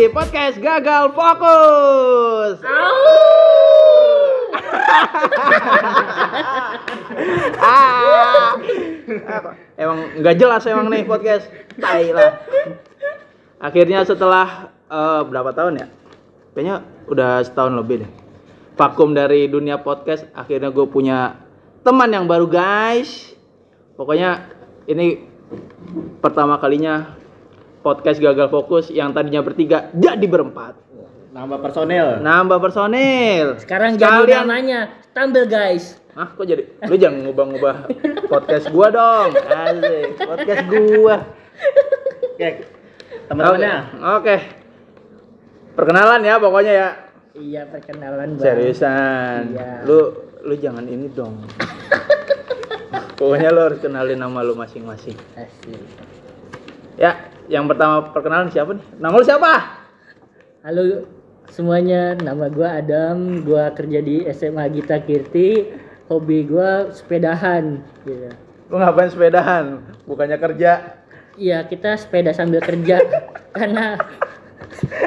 di podcast Gagal Fokus. ah, emang nggak jelas emang nih podcast. Tai lah. Akhirnya setelah eh, berapa tahun ya? Kayaknya udah setahun lebih deh. Vakum dari dunia podcast. Akhirnya gue punya teman yang baru guys. Pokoknya ini pertama kalinya podcast gagal fokus yang tadinya bertiga jadi berempat. Nambah personel. Nambah personil. Sekarang jadi namanya Stumble guys. Ah, kok jadi? Lu jangan ngubah-ngubah podcast gua dong. Asik, podcast gua. Oke. Teman-temannya. Oke. Oke. Perkenalan ya pokoknya ya. Iya perkenalan bang. Seriusan. Iya. Lu lu jangan ini dong. pokoknya lu harus kenalin nama lu masing-masing. Asik. Ya, yang pertama perkenalan siapa nih? Nama lu siapa? Halo semuanya, nama gua Adam. Gua kerja di SMA Gita Kirti. Hobi gua sepedahan. Gitu. Lu ngapain sepedahan? Bukannya kerja. Iya kita sepeda sambil kerja karena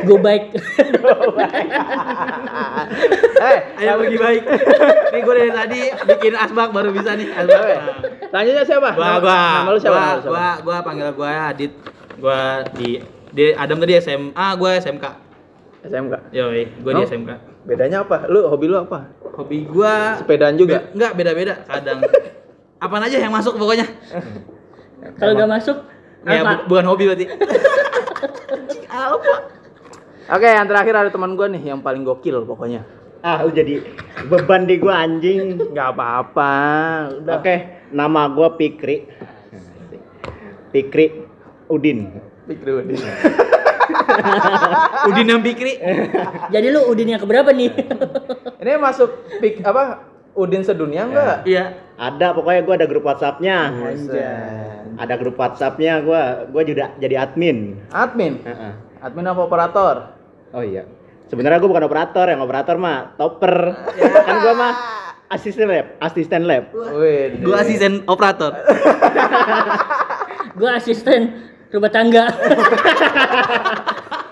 go bike. eh, Ayo bagi baik. Nih gue dari tadi bikin asbak baru bisa nih asbak. Oke. Selanjutnya siapa? Gua gua Nama lu siapa? gua, gua gua panggil gua Adit. Gua di di Adam tadi SMA, gua SMK. SMK. Yoi, gua di Oh. SMK. Bedanya apa? Lu hobi lu apa? Hobi gua Sepedaan juga? Be- enggak beda-beda kadang. Apaan aja yang masuk pokoknya. Kalau nggak masuk Ya, bu- bukan hobi berarti. Oke, yang terakhir ada teman gua nih yang paling gokil pokoknya. Ah, lu jadi beban di gua anjing. Nggak apa-apa. Oke, nama gua Pikri. Pikri Udin. Pikir Udin. Udin yang Pikri. Jadi lu Udin yang keberapa nih? Ini masuk pik apa? Udin sedunia enggak? Iya. Ada pokoknya gua ada grup WhatsApp-nya. Ada grup WhatsApp-nya gua gua juga jadi admin. Admin. Heeh. Admin apa operator? Oh iya. Sebenarnya gua bukan operator, yang operator mah topper. kan gua mah asisten lab, asisten lab. Wih. Gua asisten operator. gua asisten rumah tangga.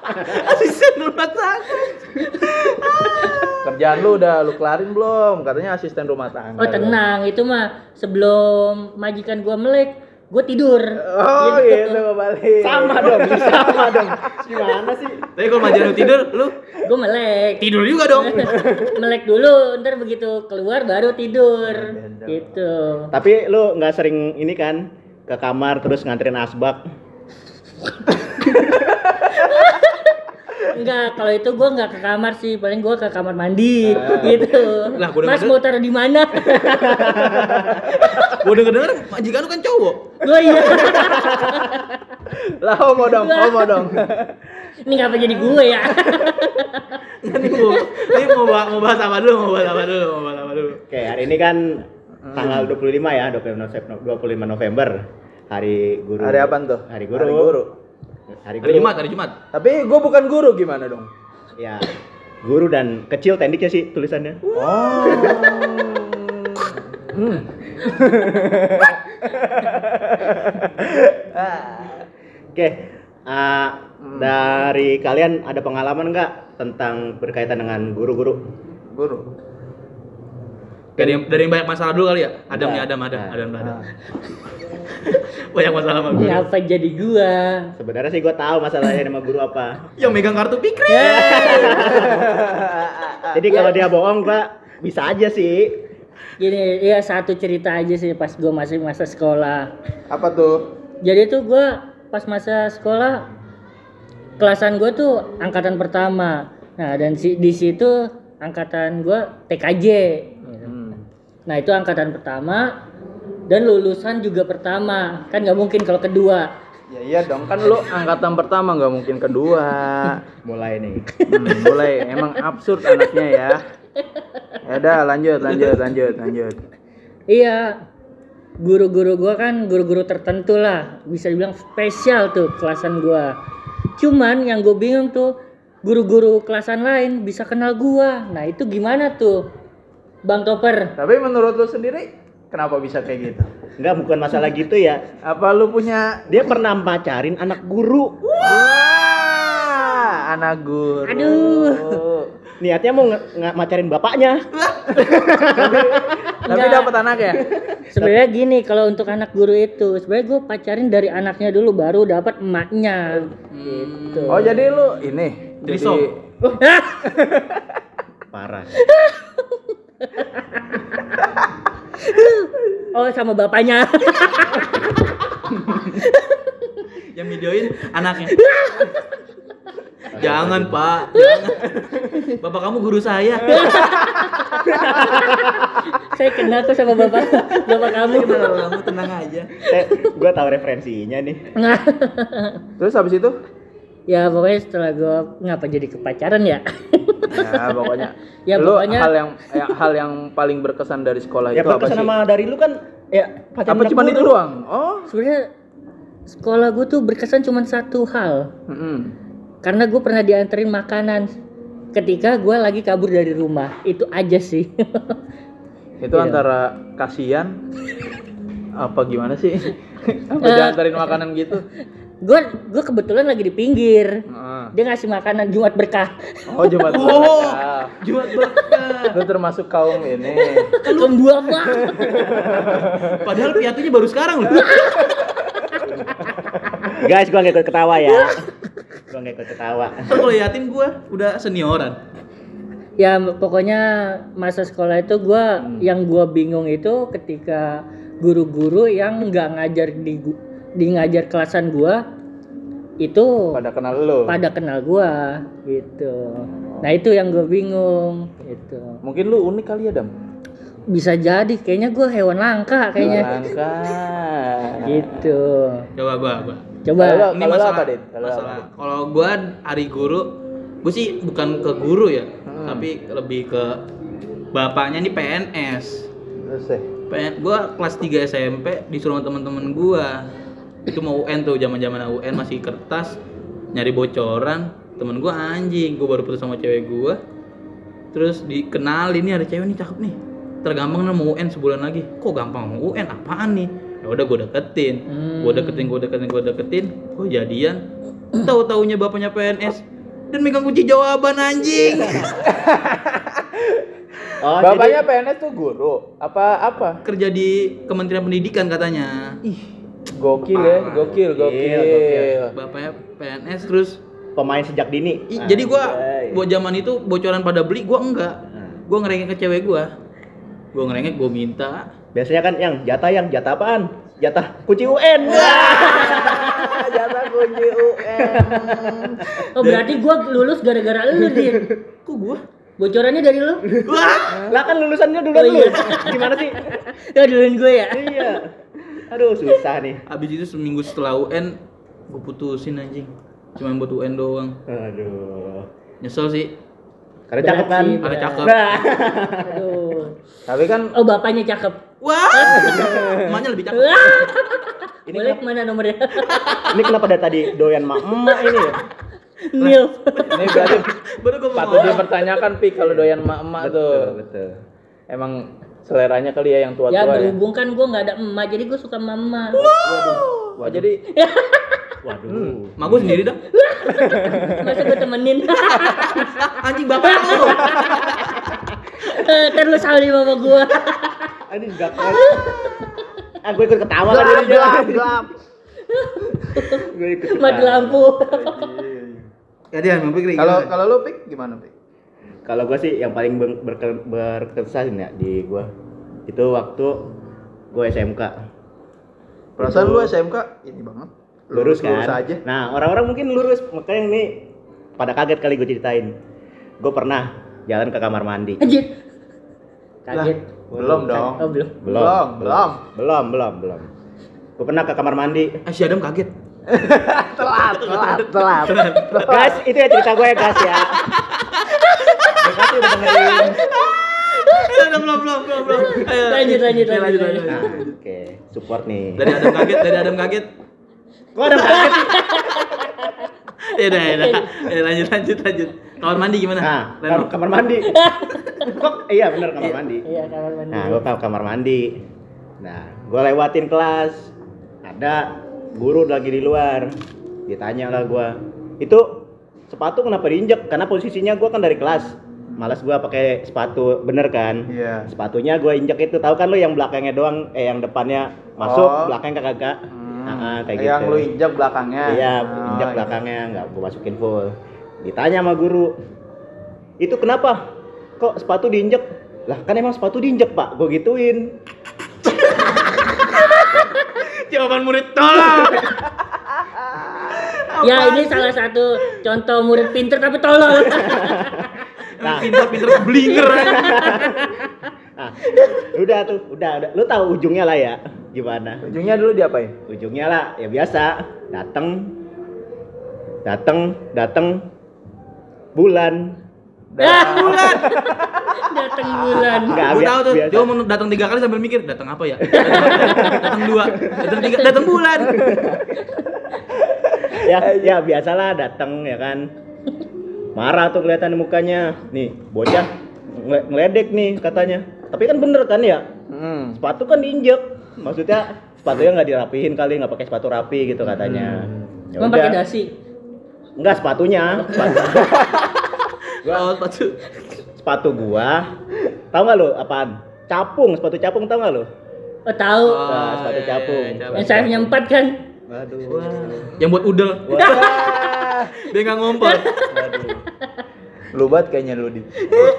asisten rumah tangga. Kerjaan lu udah lu kelarin belum? Katanya asisten rumah tangga. Oh tenang, itu mah sebelum majikan gua melek, gua tidur. Oh, gitu balik. Sama dong, sama dong. Gimana sih? Tapi kalau majalah lu tidur, lu Gua melek. tidur juga dong. melek dulu, ntar begitu keluar baru tidur. Gitu. Tapi lu nggak sering ini kan ke kamar terus nganterin asbak. Enggak, kalau itu gua nggak ke kamar sih, paling gua ke kamar mandi gitu. Lah, gua Mas mau taruh di mana? Gua denger denger majikan lu kan cowok. Gua iya. Lah homo dong, homo dong. Ini ngapa jadi gue ya? Ini mau, ini mau, bahas, mau bahas apa dulu? Mau bahas apa dulu? Mau bahas apa dulu? Oke, hari ini kan tanggal 25 ya, 25 November, 25 November. Hari guru. Hari apa tuh? Hari guru. Hari guru. Hari Hari Jumat, hari Jumat. Tapi gue bukan guru gimana dong? Ya. Guru dan kecil tendiknya sih tulisannya. Oh. hmm. Oke. ah, dari kalian ada pengalaman nggak tentang berkaitan dengan guru-guru? Guru. Dari yang, dari yang banyak masalah dulu kali ya? Adam nih, Adam, Adam, nah. Adam, Adam. Ah. banyak masalah sama gue. Ngapa jadi gua? Sebenarnya sih gue tahu masalahnya sama guru apa. Yang megang kartu pikri. Jadi kalau dia bohong, Pak, bisa aja sih. Gini, ya satu cerita aja sih pas gua masih masa sekolah. Apa tuh? Jadi tuh gua pas masa sekolah kelasan gua tuh angkatan pertama. Nah, dan si, di situ angkatan gua TKJ. Nah, itu angkatan pertama dan lulusan juga pertama. Kan nggak mungkin kalau kedua. Ya iya dong, kan lu angkatan pertama nggak mungkin kedua. Mulai nih. Hmm, mulai emang absurd anaknya ya. Ya udah lanjut, lanjut, lanjut, lanjut. Iya. Guru-guru gua kan guru-guru tertentu lah, bisa dibilang spesial tuh kelasan gua. Cuman yang gue bingung tuh guru-guru kelasan lain bisa kenal gua. Nah, itu gimana tuh? Bang Topper. Tapi menurut lu sendiri kenapa bisa kayak gitu? Enggak, bukan masalah gitu ya. Apa lu punya Dia pernah pacarin anak guru. Wah, anak guru. Aduh. Niatnya mau nge- macarin bapaknya. Tapi dapat anak ya? Sebenarnya gini, kalau untuk anak guru itu, sebenarnya gue pacarin dari anaknya dulu, baru dapat emaknya. Gitu. Oh, jadi lu ini Jadi jadi som. Parah. oh, sama bapaknya. Yang videoin anaknya. Jangan, Pak. Jangan. Bapak kamu guru saya. Saya kenal tuh sama bapak, bapak kamu. kamu tenang aja. Saya gua tahu referensinya nih. Terus habis itu? ya pokoknya setelah gue ngapa jadi kepacaran ya? Ya, pokoknya. Ya, lu pokoknya- hal yang ya, hal yang paling berkesan dari sekolah Ya itu apa berkesan sih? sama dari lu kan ya Apa cuma itu doang? Oh. Sebenarnya sekolah gue tuh berkesan cuma satu hal, Mm-mm. karena gue pernah dianterin makanan ketika gue lagi kabur dari rumah. Itu aja sih. Itu Iya. antara kasihan apa gimana sih? apa Eh. diantarin makanan gitu? Gue gue kebetulan lagi di pinggir. Heeh. Dia ngasih makanan Jumat berkah. Oh, Jumat Oh, berkah. Jumat berkah. Lu termasuk kaum ini. Kaum dua pak. Padahal piatunya baru sekarang loh. Guys, gua nggak ikut ketawa ya. gua nggak ikut ketawa. Kalau yatim gua udah senioran. ya pokoknya masa sekolah itu gue yang gue bingung itu ketika guru-guru yang nggak ngajar di di ngajar kelasan gue itu Pada kenal lu. pada kenal gue gitu nah itu yang gue bingung gitu Mungkin lu unik kali ya, Dam? bisa jadi kayaknya gue hewan langka kayaknya Langka. gitu Coba gua, gua. coba Kalau Ini lu masalah, apa, lu apa, masalah. Kalau gua hari guru, gua sih bukan ke guru ya, Hmm. tapi lebih ke bapaknya nih PNS. Terus deh. PN, gua kelas 3 SMP disuruh teman-teman gua. Itu mau UN tuh, zaman-zaman UN masih kertas, nyari bocoran. Temen gua anjing, gua baru putus sama cewek gua. Terus dikenalin nih ada cewek nih cakep nih. Tergampang nih mau UN sebulan lagi. Kok gampang mau UN? Apaan nih? Ya udah gua deketin. Hmm. Gua deketin, gua deketin, gua deketin. Gua jadian. Tahu-taunya bapaknya PNS dan megang kunci jawaban anjing. Oh, Bapaknya PNS tuh guru. Apa apa? Kerja di Kementerian Pendidikan katanya. Ih, gokil ya, gokil, Gokil, gokil. gokil. bapaknya PNS terus pemain sejak dini. i- jadi gua buat zaman itu bocoran pada beli gua enggak Nah, gua ngerengek ke cewek gua gua ngerengek gua minta Biasanya kan yang jatah yang jatah apaan? Jatah kunci UN. Jatah kunci UN. oh berarti gue lulus gara-gara lu din kok gua bocorannya dari lu lah kan lulusannya duluan Oh, lu. iya. Gimana sih? ya duluin gue ya iya. Aduh, susah nih. habis itu seminggu setelah UN gua putusin anjing cuma buat UN doang Aduh. nyesel sih Karena cakep kan? Ada cakep Nah. aduh Tapi kan oh bapaknya cakep wah emaknya lebih cakep Ini boleh kenapa, mana nomornya ini kenapa dari tadi doyan mak emak ini ya? Nil ini berarti baru gua patut mau dipertanyakan pi kalau doyan emak-emak tuh. betul. Emang seleranya kali ya yang tua-tua ya ya. berhubung kan gue nggak ada emak jadi gue suka mama. Wah, jadi Waduh. mak gua sendiri dah. Masa gue temenin. Anjing bapak lu. Ntar lu salah di mama gue Ini enggak kan. Ah, gue ikut ketawa kan jadinya. gelap, gelap. Gue ikut mati lampu. Ya dia Kalau kalau lu pik gimana pik? Kalau gue sih yang paling ber- berke- berkesan ya di gue itu waktu gue SMK. Perasaan lu SMK ini banget. lurus kan? lurus aja. Nah orang-orang mungkin lurus makanya ini pada kaget kali gue ceritain. Gue pernah jalan ke kamar mandi. anjir kaget Belum dong. oh belum Belum, belum. belum, belum, belum. Gue pernah ke kamar mandi. eh si Adam kaget telat, telat, telat. Guys, itu ya cerita gue ya guys ya. Belum belum belum belum Ayo, Lanjut, lanjut, lanjut, lanjut. Nah, oke, support nih. dari Adam kaget dari Adam kaget Kok ada kaget sih? ya udah ya udah Ya, lanjut lanjut lanjut kamar mandi gimana Nah, Reno? kam- kamar mandi. Kok iya bener kamar mandi. iya kamar mandi Nah, gue ke kamar mandi. Nah, gue lewatin kelas. Ada guru lagi di luar. Ditanya lah gue, itu sepatu kenapa diinjek karena posisinya gua kan dari kelas malas gua pakai sepatu bener kan Iya. sepatunya gua injek itu tahu kan lu yang belakangnya doang eh yang depannya masuk Oh. belakangnya kagak Hmm. Nah, kayak yang gitu lu injak belakangnya. iya Oh, injak iya. belakangnya nggak gua masukin full ditanya sama guru itu kenapa kok sepatu diinjek lah kan emang sepatu diinjek pak gua gituin Jawaban murid tolong. Ya ini salah satu contoh murid pinter tapi tolol. Pinter-pinter blinger nah udah tuh udah udah lu tahu ujungnya lah ya gimana Ujungnya dulu diapain? ujungnya lah ya biasa dateng dateng dateng bulan bulan. Datang bulan. Nggak, Gue bi- tahu tuh, biasa. dia mau datang tiga kali sambil mikir, datang apa ya? Datang dua, datang tiga, datang bulan. ya ya biasalah dateng ya kan marah tuh kelihatan di mukanya nih bocah ngele- ngeledek nih katanya tapi kan bener kan ya Hmm. sepatu kan diinjek maksudnya sepatunya nggak dirapihin kali nggak pakai sepatu rapi gitu katanya Ya Emang udah. pakai dasi. enggak sepatunya sepatu, Oh, sepatu. sepatu gua tahu nggak lo apaan capung sepatu capung tahu nggak lo Oh tahu. Nah, sepatu iya, capung. iya, Yang sayapnya empat kan. waduh Yang buat udel. Wah. Dia nggak ngompol. waduh lu banget kayaknya lu di.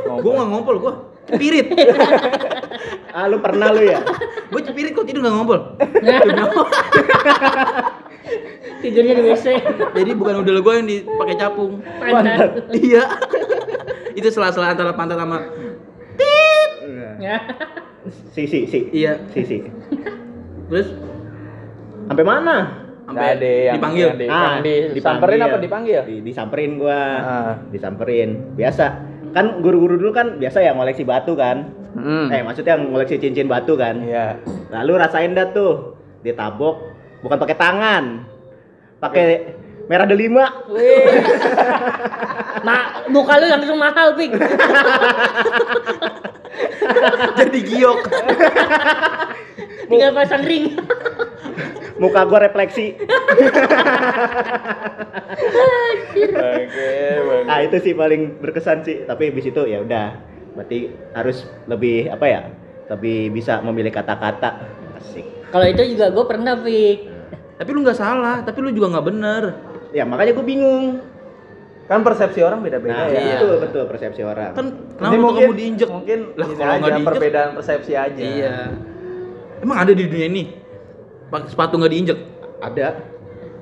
Gue nggak ngompol, gue pirit. ah lu pernah lu ya Gue cepirit kok tidur nggak ngompol. Tidurnya di WC. Jadi bukan udel gue yang dipakai capung. Pantat. Iya. Itu sela-sela antara pantat sama Ya. si si si iya. si si Terus sampai mana Nggak ada yang dipanggil. yang di- Ah, yang disamperin dipanggil. apa dipanggil? Di, disamperin gua. Ah. Disamperin. Biasa. Kan guru-guru dulu kan biasa ya ngoleksi batu kan. Hmm. Eh, maksudnya ngoleksi cincin batu kan. Iya. Lalu rasain dah tuh. Ditabok bukan pakai tangan. Pakai merah delima. Wih. Ma, muka lu langsung mahal, Pik. Jadi giok. Tinggal pasang ring. Muka gua refleksi. Nah, itu sih paling berkesan sih. Tapi habis itu ya udah. Berarti harus lebih apa ya? Lebih bisa memilih kata-kata. Asik. Kalau itu juga gue pernah, Pik. Tapi lu nggak salah, tapi lu juga nggak bener. Ya, makanya gue bingung. Kan persepsi orang beda-beda Nah, ya. iya. betul betul persepsi orang. Kan kenapa mungkin kamu diinjek? Mungkin Lah, kalau nggak aja diinjek- perbedaan persepsi aja. Iya. Emang ada di dunia ini pakai sepatu nggak diinjek? ada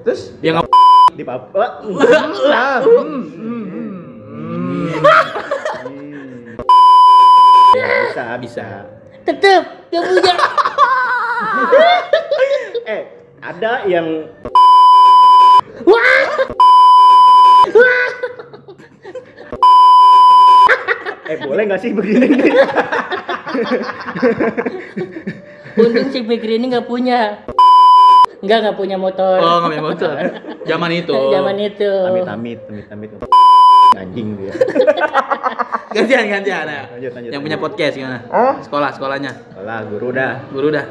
Terus Ya nggak di Papua. ah, hmm, hmm, hmm. bisa, bisa. Tetep, gak punya. Eh, ada yang Wah. eh boleh nggak sih begini nih? Untung si Fikri ini nggak punya. Nggak nggak punya motor. Oh nggak punya motor. Zaman itu. Zaman itu. Amit amit, amit amit. Anjing dia. Gantian gantian. ya. Lanjut, lanjut, Yang punya podcast gimana? Oh, Sekolah sekolahnya. Alah, guru dah. Guru dah.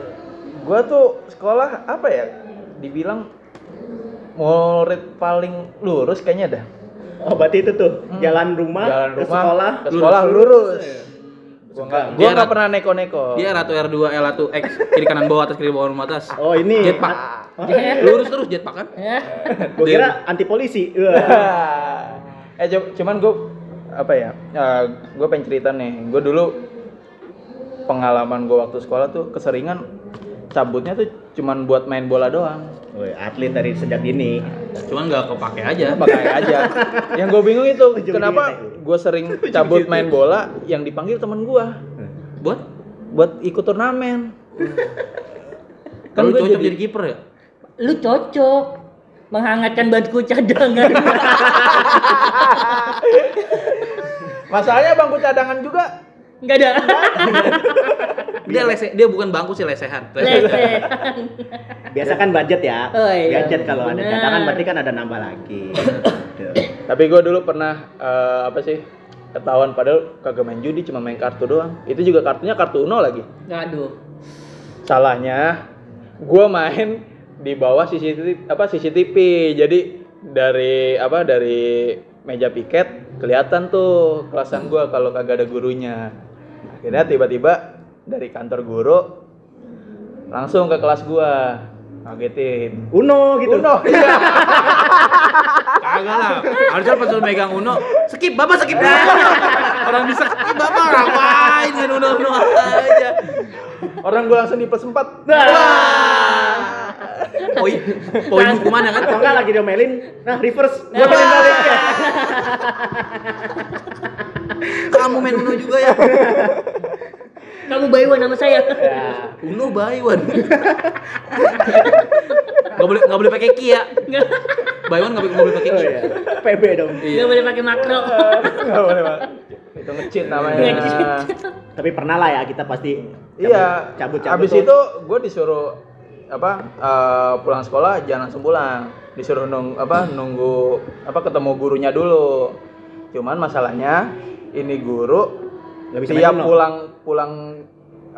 gua tuh sekolah apa ya? Dibilang murid paling lurus kayaknya dah. Oh, berarti itu tuh Hmm. jalan rumah Jalan ke rumah, sekolah. ke sekolah lurus. Gua nggak, gua Dia nggak rat- pernah neko-neko. Dia ratu R2 L1 X kiri kanan bawah atas kiri bawah rumah atas. Oh, ini. Jetpack. Oh, Lurus terus jetpack kan? Ya. gua kira anti polisi. Eh cu- cuman gue apa ya? gue pengen cerita nih. Gue dulu pengalaman gue waktu sekolah tuh keseringan cabutnya tuh cuman buat main bola doang. Woi, atlet dari sejak dini. Cuman nggak kepake aja. Pakai aja. Yang gue bingung itu Ujung kenapa gue sering cabut main bola yang dipanggil temen gue Buat? buat ikut turnamen. Kan lu gua cocok jadi kiper ya? Lu cocok menghangatkan bangku cadangan. Masalahnya bangku cadangan juga Enggak ada. Dia lese, dia bukan bangku sih lesehan. Lesehan. Biasa kan budget ya. Oh, iya. Budget kalau ada cadangan berarti kan ada nambah lagi. Gitu. Tapi gue dulu pernah eh, apa sih ketahuan padahal kagak main judi cuma main kartu doang. Itu juga kartunya kartu Uno lagi. Aduh. Salahnya gue main di bawah CCTV apa CCTV. Jadi dari apa dari meja piket kelihatan tuh kelasan gua kalau kagak ada gurunya akhirnya tiba-tiba dari kantor guru langsung ke kelas gua ngagetin Uno gitu. Uno iya Kagak lah. Harusnya pas lu megang Uno, skip, Bapak skip. Orang bisa skip, Bapak ngapain main Uno Uno aja. orang gua langsung dipes empat Poin poin hukumannya kan? Atau enggak lagi diomelin, nah reverse. Gua main balik ya. Kamu main Uno juga ya. Kamu bayuan nama saya. Ya. Uno buy one. Gak boleh gak boleh pakai Kia. Buy one gak boleh, nggak boleh pakai Oh Kia. iya. PB dong. Nggak boleh pakai makro. nggak boleh Pak. itu ngecit namanya Tapi pernah lah ya kita pasti iya cabut cabut. abis itu gue disuruh apa eh, pulang sekolah jangan langsung pulang disuruh nung apa nunggu apa ketemu gurunya dulu cuman masalahnya ini guru bisa main tiap pulang pulang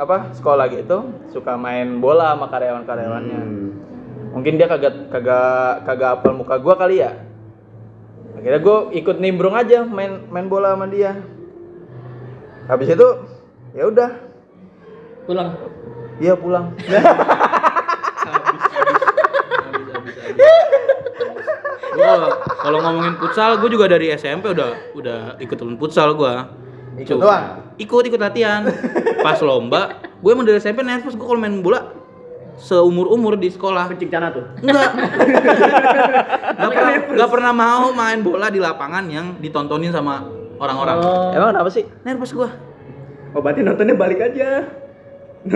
apa sekolah gitu suka main bola sama karyawan karyawannya Hmm. mungkin dia kagak kagak kagak apal muka gua kali ya. Akhirnya gue ikut nimbrung aja main main bola sama dia. Habis itu ya udah. Pulang. iya pulang. Gua kalau ngomongin futsal, gue juga dari SMP udah udah ikut futsal gua. ikut doang Ikut ikut latihan. Pas lomba, gue emang dari SMP nervous gue kalau main bola seumur umur di sekolah. Kencing cana tuh. Enggak. Enggak pernah, nggak pernah mau main bola di lapangan yang ditontonin sama orang-orang. Oh. emang kenapa sih Nervous gua. Oh berarti nontonnya balik aja.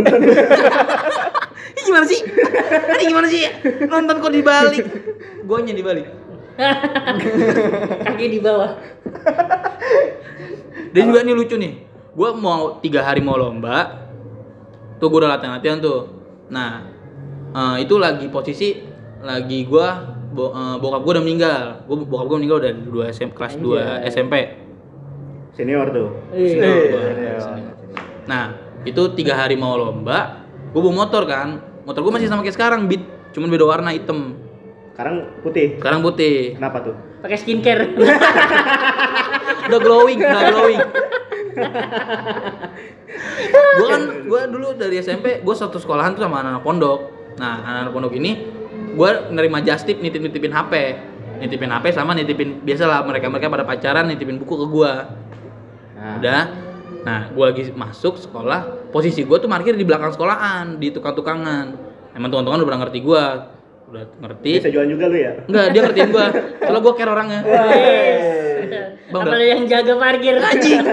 Ini gimana sih? Ini gimana sih? Nonton kok dibalik. Guanya dibalik. Kaki di bawah. Dan juga nih lucu nih. Gua mau tiga hari mau lomba. Tuh gua udah latihan-latihan tuh. Nah, eh, itu lagi posisi lagi gua bo- eh, bokap gua udah meninggal. Gua bokap gua meninggal udah dua SM, kelas 2 SMP. Senior tuh. Iya. Senior gua. iya. Nah, itu tiga hari mau lomba, gue bawa motor kan. Motor gue masih sama kayak sekarang, beat, cuman beda warna hitam. Sekarang putih. Sekarang putih. Kenapa tuh? Pakai skincare. Udah glowing, udah glowing. gue kan, gue dulu dari SMP, gue satu sekolahan tuh sama anak-anak pondok. Nah, anak-anak pondok ini, gue nerima jastip nitip-nitipin HP, nitipin HP sama nitipin biasalah mereka mereka pada pacaran nitipin buku ke gue. Nah, Udah. Nah, gue lagi masuk sekolah, posisi gue tuh parkir di belakang sekolahan, di tukang-tukangan. Emang tukang-tukangan udah pernah ngerti gue, udah ngerti. Bisa jualan juga lu ya? Enggak, dia ngertiin gue. Kalau gue care orangnya. Bang. Apalagi yang jaga parkir. Anjing.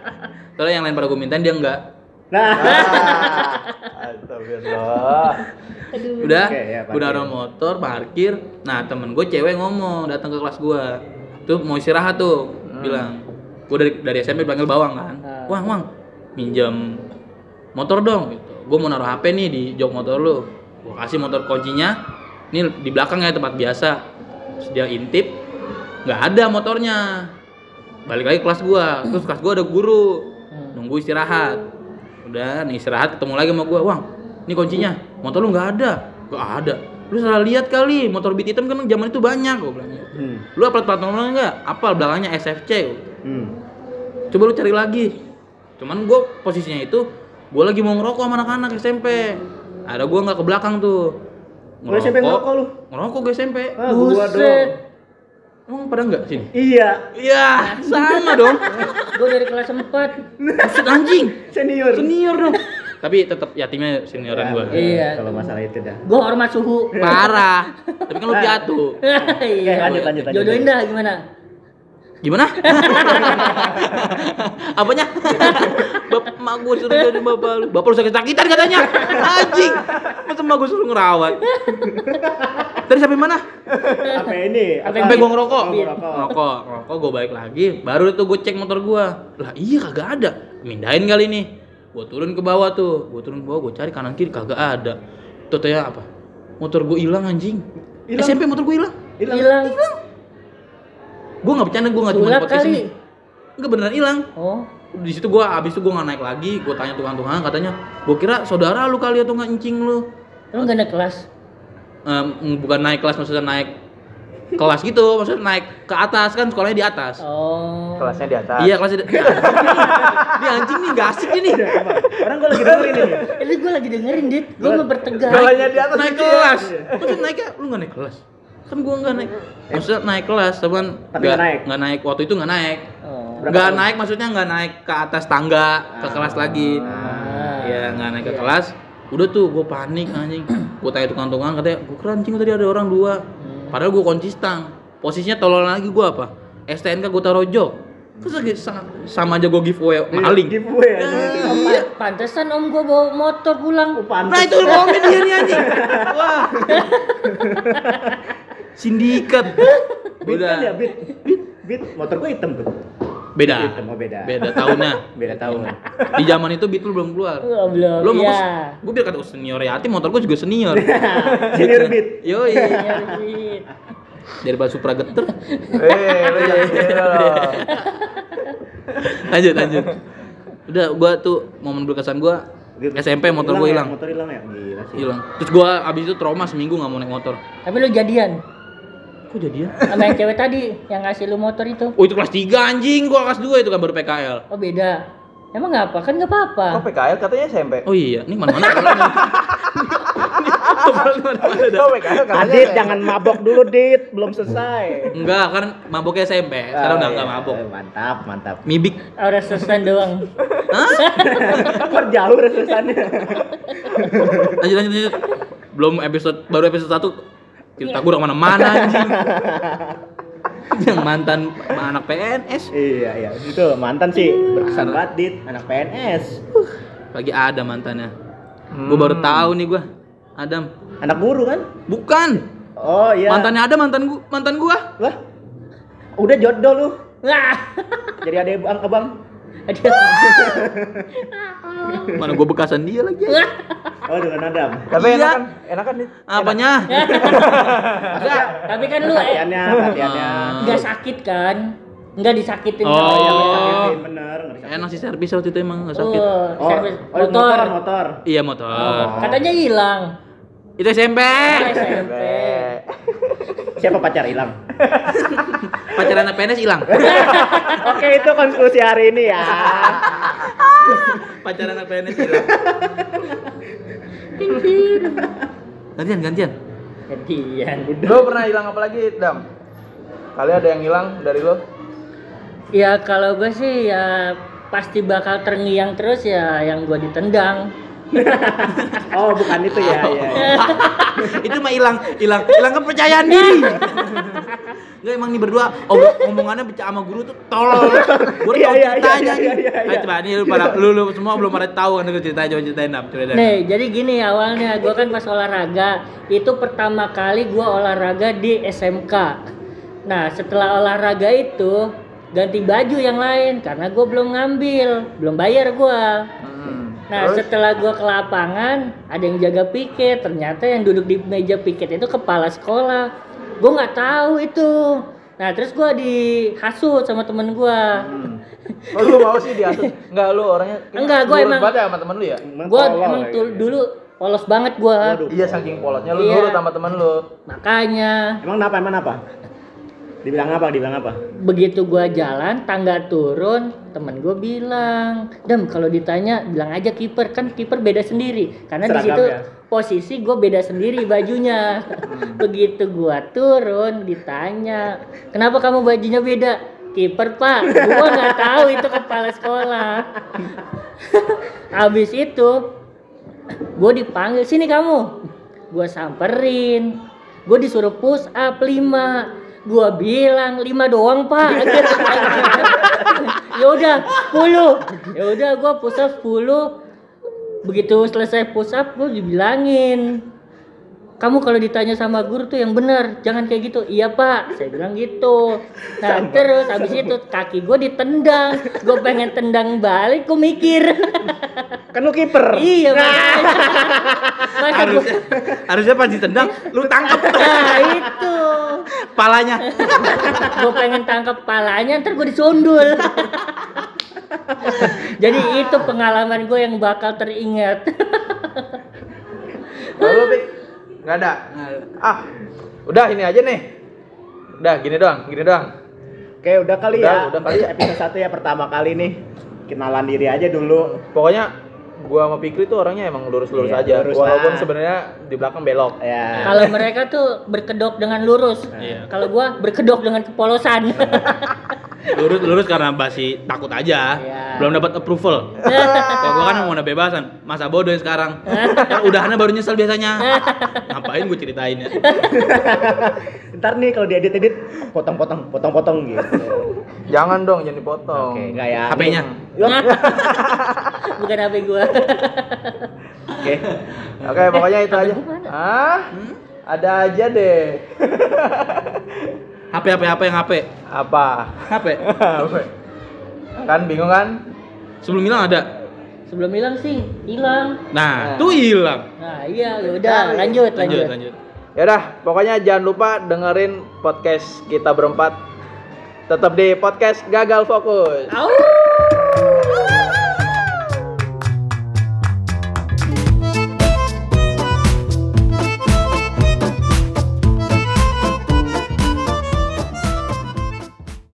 Soalnya yang lain pada gue mintain dia enggak. Nah. Ah, Astagfirullah. Aduh. Udah, Oke, ya, parkir. udah ada motor, parkir. Nah, temen gue cewek ngomong datang ke kelas gue. Tuh mau istirahat tuh, bilang. Gue dari dari SMP panggil bawang kan. Ah. Wang, wang, minjam motor dong gitu. Gue mau naruh HP nih di jok motor lu. Gue kasih motor kuncinya. Ini di belakang ya tempat biasa. Terus dia intip, nggak ada motornya. Balik lagi ke kelas gua. Terus kelas gua ada guru. Nunggu istirahat. Udah, nih istirahat ketemu lagi sama gua. Wang, ini kuncinya. Motor lu nggak ada. Nggak ada. Lu salah lihat kali. Motor beat hitam kan zaman itu banyak. Gua bilang gitu. Hmm. Lu apal plat nomornya nggak? Apal belakangnya SFC. Hmm. Coba lu cari lagi. Cuman gua posisinya itu gua lagi mau ngerokok sama anak-anak SMP. Ada gua nggak ke belakang tuh. Lu SMP ngerokok lu? Ngerokok gue SMP. Ah, gua dong. Emang pada enggak sini? Iya, Iya, sama dong. Gue dari kelas 4. Maksud anjing. senior. Senior dong. Tapi tetap yatimnya senioran gua. Iya. Kalau masalah itu dah. Gue hormat suhu. Parah. Tapi kan lu piatu. Iya. lanjut, lanjut, lanjut. Jodohin dah gimana? Gimana? Apanya? Bapak mak gua suruh jadi bapak lu. Bapak lu sakit-sakitan katanya. Anjing. Masa mak gua suruh ngerawat. Tadi sampai mana? Apa ini? Apa Sampai gua ngerokok. Ngerokok. Ngerokok, ngerokok gua balik lagi. Baru itu gua cek motor gua. Lah iya kagak ada. Mindahin kali nih. Gua turun ke bawah tuh. Gua turun ke bawah, gua cari kanan kiri kagak ada. Tuh tanya apa? Motor gua hilang anjing. Hilang? SMP motor gua hilang. Hilang. Gua nggak bercanda, gua nggak cuma di podcast kali. ini. Enggak beneran hilang. Oh. Di situ gua abis itu gua nggak naik lagi. Gua tanya tukang-tukang katanya, gua kira saudara lu kali atau nggak encing lu. Emang gak ada kelas? Em, bukan naik kelas maksudnya naik kelas gitu, maksudnya naik ke atas kan sekolahnya di atas. Oh. Kelasnya di atas. Iya kelasnya. di- Ini anjing nih, gak asik ini. Orang gua lagi dengerin ini. Ini gue lagi dengerin, Dit. Gue mau bertegas. Sekolahnya di atas. Naik kelas. Maksudnya naiknya lu gak naik kelas? Kan gua gak naik. Maksudnya naik kelas, teman. Tapi nggak naik? Nggak naik waktu itu nggak naik. Oh. Nggak naik maksudnya nggak naik ke atas tangga ke kelas lagi. Ah. Ya nggak naik ke kelas. Udah tuh gue panik anjing. Gue tanya tukang-tukang katanya gue keren anjing tadi ada orang dua. Padahal gue kunci stang. Posisinya tolol lagi gue apa? STNK gue taruh jok. Terus lagi sama, aja gue giveaway maling. Giveaway. Ya, iya. Pantesan om gue bawa motor pulang. Oh, pantes. Nah itu ngomongin dia nih anjing. Wah. Sindikat. Beat kan ya, Udah. beat. Beat, beat. Motor gua hitam tuh. Beda. Hitam, oh beda. Beda tahunnya. Beda tahun. Di zaman itu Beat lu belum keluar. Oh, belum. Belum Iya. yeah. gue biar kata senior Yati motor gue juga senior. Senior beat. Yoi. Iya, Dit. Daripada Supra geter. Eh, lu jangan loh. lanjut lanjut. Udah gua tuh momen berkesan gua SMP motor gua ya? hilang. Motor hilang ya? Gila sih. Hilang. Terus gua abis itu trauma seminggu nggak mau naik motor. Tapi lu jadian Kok jadi ya? sama yang cewek tadi yang ngasih lu motor itu. Oh itu kelas 3 anjing, gua kelas 2 itu kan baru PKL. Oh beda. Emang nggak apa? Kan nggak apa-apa. Kok PKL katanya SMP? Oh iya, ini mana-mana. Kok PKL katanya Adit jangan mabok dulu, Dit. Belum selesai. Enggak, kan maboknya SMP. Sekarang Oh, udah iya. enggak mabok. Eh, Mantap, mantap. Mibik. Oh, resesan doang. Hah? Kok jauh resesannya? Lanjut lanjut lanjut. Belum episode baru episode 1 cerita gua udah ke mana-mana anjing. Yang mantan anak PNS iya, iya. Itu mantan sih berkesan banget, Dit. Anak PNS. lagi ada mantannya. Hmm. Gua baru tahu nih gua. Adam. Anak guru kan? Bukan. Oh iya. Mantannya ada mantan gua, mantan gua. Lah. Udah jodoh lu. Wah. Jadi ada bang abang. Aduh. Mana gua bekasan dia lagi. Oh dengan Adam. Tapi Iya. enakan, enakan nih. Apanya? Enggak, tapi kan lu eh, Latihannya, latihannya. nggak sakit kan? Nggak disakitin Oh. sama Iya, dia. nggak sakitin, bener. disakitin. Enak sih servis waktu itu emang nggak sakit. Oh, Oh, servis oh, motor. motoran, motor. Iya motor. Oh. Katanya hilang. Itu SMP. Oh, SMP. Siapa pacar hilang? Pacaran anak PNS hilang. Oke, itu konklusi hari ini ya. Pacaran anak PNS hilang. gantian gantian. Gantian. Lo pernah hilang apa lagi, Dam? Kali ada yang hilang dari lo? Ya kalau gue sih ya pasti bakal terngiang terus ya yang gue ditendang. Oh, bukan itu ya, Oh. ya. ya. itu mah hilang hilang hilang kepercayaan diri Enggak emang nih berdua ob- omongannya bicara sama guru tuh tolol. Gue Iya, tahu iya, ceritanya nih. iya, Ayo coba nih lu pada lu, lu semua belum pada tahu kan itu ceritanya coba ceritain Dap, coba. Nih, jadi gini awalnya gue kan pas olahraga itu pertama kali gue olahraga di SMK. Nah setelah olahraga itu ganti baju yang lain karena gue belum ngambil, belum bayar gue. Nah Terus? setelah gue ke lapangan ada yang jaga piket, ternyata yang duduk di meja piket itu kepala sekolah. Gue nggak tahu itu. Nah terus gue dihasut sama temen gue. Hmm. Oh, lu mau sih diasut? Enggak, lu orangnya Enggak, gua nurut emang- banget ya sama temen lu ya? Gue emang gitu. dulu polos banget gue. Iya, saking polosnya lu Iya. nurut sama temen lu. Makanya Emang apa? Emang apa? Dibilang apa? Dibilang apa? begitu gua jalan tangga turun temen gue bilang dam kalau ditanya bilang aja kiper kan kiper beda sendiri. Karena di situ ya? posisi gue beda sendiri bajunya. Begitu gua turun ditanya kenapa kamu bajunya beda? Kiper pak. Gua nggak tahu itu kepala sekolah. Habis itu gue dipanggil sini kamu. Gue samperin. Gue disuruh push up 5 gue bilang 5 doang pak. Ya udah 10 ya udah gue push up 10 begitu selesai push up gue dibilangin. Kamu kalau ditanya sama guru tuh yang benar jangan kayak gitu. Iya pak. Saya bilang gitu. Nah terus habis itu kaki gue ditendang. Gue pengen tendang balik gue mikir. Kan lu kiper. iya makanya masa gua- Harusnya harusnya pas ditendang lu tangkap nah itu palanya. gue pengen tangkap palanya ntar gue disundul jadi itu pengalaman gue yang bakal teringat Lalu, Pik? Enggak ada. Ah, udah ini aja nih. Udah, gini doang, gini doang. Oke, udah kali Udah, ya. udah kali ya. Episode satu ya pertama kali nih. Kenalan diri aja dulu. Pokoknya gua sama Fikri tuh orangnya emang lurus-lurus Iya, aja. lurus Walaupun sebenarnya di belakang belok. Ya. Kalau mereka tuh berkedok dengan lurus. Iya. Kalau gua berkedok dengan kepolosan. lurus lurus karena masih takut aja Iya. belum dapat approval kalau gua kan mau ada bebasan masa bodoh yang sekarang kan udahannya baru nyesel biasanya ngapain gue ceritain ya Ntar nih kalau diedit-edit potong-potong, potong-potong gitu. Jangan dong, jangan dipotong. Oke, enggak ya. HP-nya Bukan HP gua. Oke. Oke, pokoknya itu HP aja. gua mana? Ah? Ada aja deh. HP HP HP yang HP Apa? HP kan bingung kan? sebelum hilang ada Sebelum hilang sih, hilang. nah Nah. tuh hilang Nah, iya, udah lanjut, lanjut. lanjut lanjut Ya udah, pokoknya jangan lupa dengerin podcast kita berempat. Tetap di podcast Gagal Fokus. Au!